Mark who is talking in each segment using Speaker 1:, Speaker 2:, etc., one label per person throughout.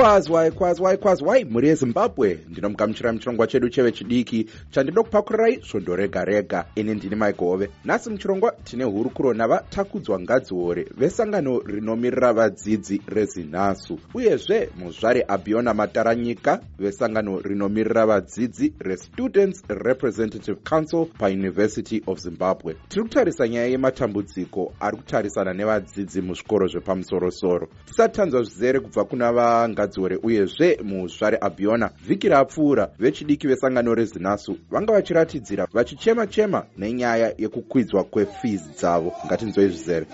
Speaker 1: waikwazi waikwazi waikwazi wai mhuri yezimbabwe ndinomugamuchira muchirongwa chedu chevechidiki chandinokupakurirai svondo rega rega. Ini ndini maigove. Nhasi muchirongwa tine hurukuro navatakudzwa ngadziore. Vesangano rinomirira vadzidzi rezinhasu uyezve muzvari abiona mataranyika vesangano rinomirira vadzidzi restudents representative council pauniversity of zimbabwe. Tiri kutarisa nyaya yematambudziko ari kutarisana nevadzidzi muzvikoro zvepamusorosoro. Tisati tanzwa zvizere kubva kuna vangadziore uyezve muzvare abiona vhiki rapfuura vechidiki vesangano rezinasu vanga vachiratidzira vachichema chema nenyaya yekukwidzwa kwefees dzavo. Ngatinzwei zvizere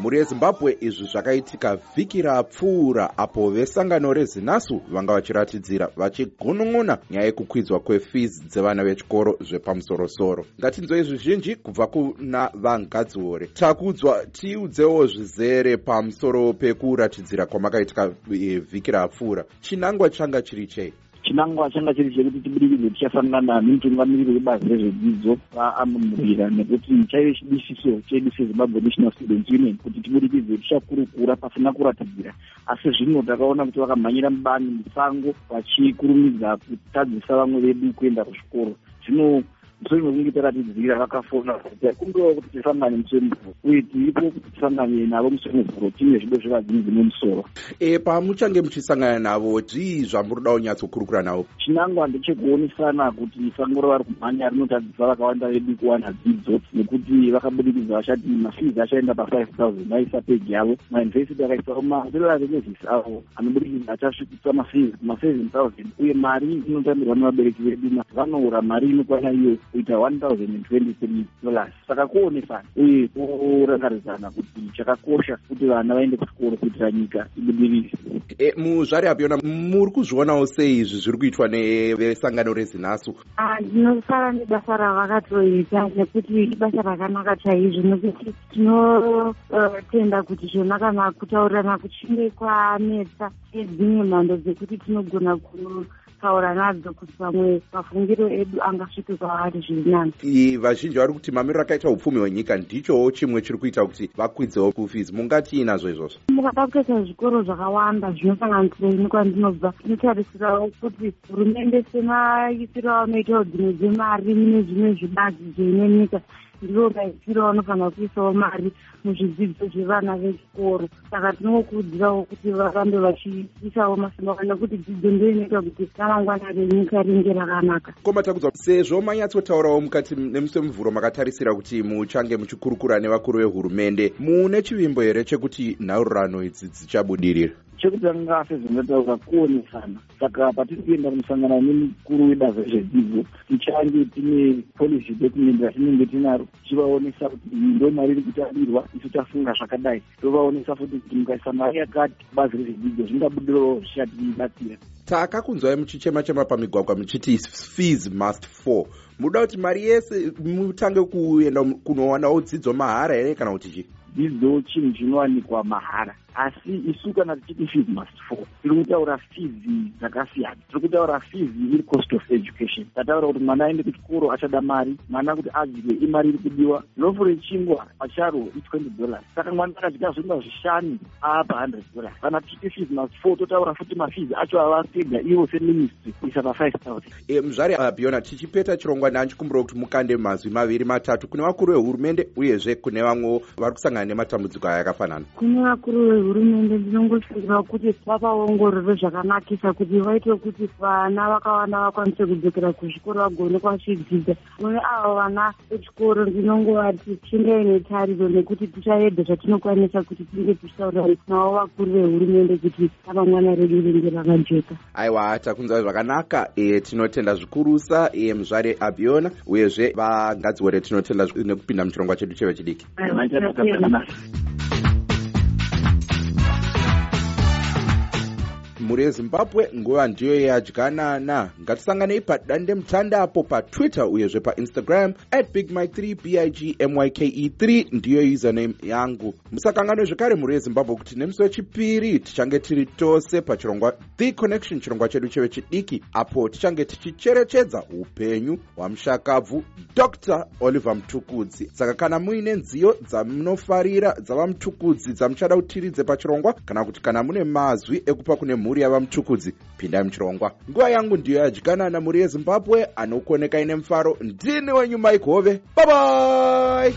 Speaker 1: mhuri yezimbabwe izvi zvakaitika vhiki rapfuura apo vesangano rezinasu vanga vachiratidzira vachigunun'una nyaya yekukwidzwa kwefees dzevana vechikoro zvepamusorosoro. Ngatinzwei zvizhinji kubva kuna vangadziore takudzwa tiudzewo zvizere pamusoro pekuratidzira kwamakaitika eh, vhiki rapfuura. Chinangwa changa chiri chei
Speaker 2: chinangwa changa chiri chekuti tibudikidze tichasangana nemutungamiriri webazi rezvedzidzo vaanamurira nekuti chaive chidisiso chedu sezimbabwe national students union kuti tibudikidze tichakurukura pasina kuratidzira. Asi zvino takaona kuti vakamhanyira mubani musango vachikurumidza kutadzisa vamwe vedu kuenda kuzvikoro. Zvino musoro mekunge taratidzira vakafona kungewo kuti tisangane musoro muvhuro uye tiripo kuti tisangane navo musoro muvhuro tine zvido zvevadzidzi nemusoro.
Speaker 1: E pamuchange muchisangana navo zvii zvamurida kunyatsokurukura navo?
Speaker 2: Chinangwa ndechekuonesana kuti sango ravari kumhanya rinotadzisa vakawanda vedu kuwana dzidzo nekuti vakabudikidza vachati mafees achaenda pa5 000 vaisa pegi yavo. Mayunivhesiti akaisawo marevenevhisi avo anobudikidza achasvikisa mafees kuma7 000 uye mari inotambirwa nevabereki vedu. Vanoura mari inokwana iyo kuita 1023 dollars. Saka kuonesana uye kurangaridzana kuti chakakosha kuti vana vaende kuchikoro kuitira nyika ibudirire.
Speaker 1: E, muzvari apiona muri kuzvionawo sei izvi zviri kuitwa nevesangano rezinasu
Speaker 3: ndinosara nebasa ravakatoita nekuti ibasa rakanaka chaizvo nekuti tinotenda kuti zvona kana kutaurirana kuchinge kwanetsa nedzimwe mhando dzekuti tinogona kutaura nadzo kuti pamwe mafungiro edu angasvike kwavari zviri nani.
Speaker 1: Vazhinji vari kuti mamiriro akaita upfumi hwenyika ndichowo chimwe chiri kuita kuti vakwidzewo kufees mungati inazvo izvozvo?
Speaker 3: Mukada kutoita zvikoro zvakawanda zvinosanganisira ini kwandinobva tinotarisirawo kuti hurumende semaisiro anoitawo dzimwe dzemari mune zvimwe zvibazi zveine nyika ndivo maisiro vanofanira kuisawo mari muzvidzidzo zvevana vechikoro. Saka tinokurudzirawo kuti varambe vachiisawo masimba nekuti dzidzo ndo inoita kuti ramangwana renyika ringe rakanaka.
Speaker 1: Koma takudzwa sezvo manyatsotaurawo mukati nemuswe muvhuro makatarisira kuti muchange muchikurukura nevakuru vehurumende. Mune chivimbo here chekuti nhaururano idzi dzichabudirira
Speaker 2: chekutanga sezvinotaura kuonesana saka patiri kuenda kunosangana nemukuru webazi rezvedzidzo tichange tine policy document ratinenge tinaro tichivaonesa kuti ndo mari iri kutarirwa isu tafunga zvakadai. Tovaonesa futi kuti mukaisa mari yakati bazi rezvedzidzo zvingabudirawo zvichatibatsira.
Speaker 1: Takakunzwai muchichema chema pamigwagwa muchiti fees must fall. Muda kuti mari yese mutange kuenda kunowanawo dzidzo mahara here kana kuti chii
Speaker 2: dzidzo chinhu chinowanikwa mahara. Asi isu kana tichiti fees must fall tiri kutaura fees dzakasiyana. Tiri kutaura fees iri cost of education tataura kuti mwana aende kuchikoro achada mari mwana kuti adyiwe imari iri kudiwa. Rofu rechingwa pacharo i20 dollars. Saka mwana akadya zvinga zvishanu aapa 100 dollars. Kana tichiti fees fall totaura futi mafees acho ava pega ivo seministry kuisa pa5 000
Speaker 1: e, muzvari abiona tichipeta chirongwa ndanchikumbira kuti mukande mazwi maviri matatu. Kune vakuru vehurumende uyezve kune vamwewo vari kusangana nematambudziko aya yakafanana
Speaker 3: kune vakuru vehurumende ndinongoshingira kuti vapaongorore zvakanakisa kuti vaite kuti vana vakawanda vakwanise kudzokera kuzvikoro vagone kwachidzidza mune avo vana vechikoro ndinongovati chingaine tariro nekuti tichaedha zvatinokwanisa kuti tinge tichitaurira navo vakuru vehurumende kuti ramangwana redu ringe rakajeka.
Speaker 1: Aiwa takunzwa zvakanaka e, tinotenda zvikurusa e, muzvare abiona uyezve vangadziwore tinotenda nekupinda muchirongwa chedu chevechidiki mhuri yezimbabwe nguva ndiyo yadyanana ngatisanganei padandemutanda apo patwitter uyezve painstagram at bigmike3 bigmyke3 ndiyo username yangu. Musakanganwe zvekare mhuri yezimbabwe kuti nemusi wechipiri tichange tiri tose pachirongwa the connection chirongwa chedu cheve chidiki apo tichange tichicherechedza upenyu hwamushakabvu dr oliver mutukudzi saka kana muine nziyo dzamunofarira dzava mutukudzi dzamuchada kutiridze pachirongwa kana kuti kana mune mazwi ekupa kune mhuri yava mutukudzi pindai muchirongwa. Nguva yangu ndiyo yadyanana mhuri yezimbabwe anokuonekai nemufaro ndini wenyu mike hove babai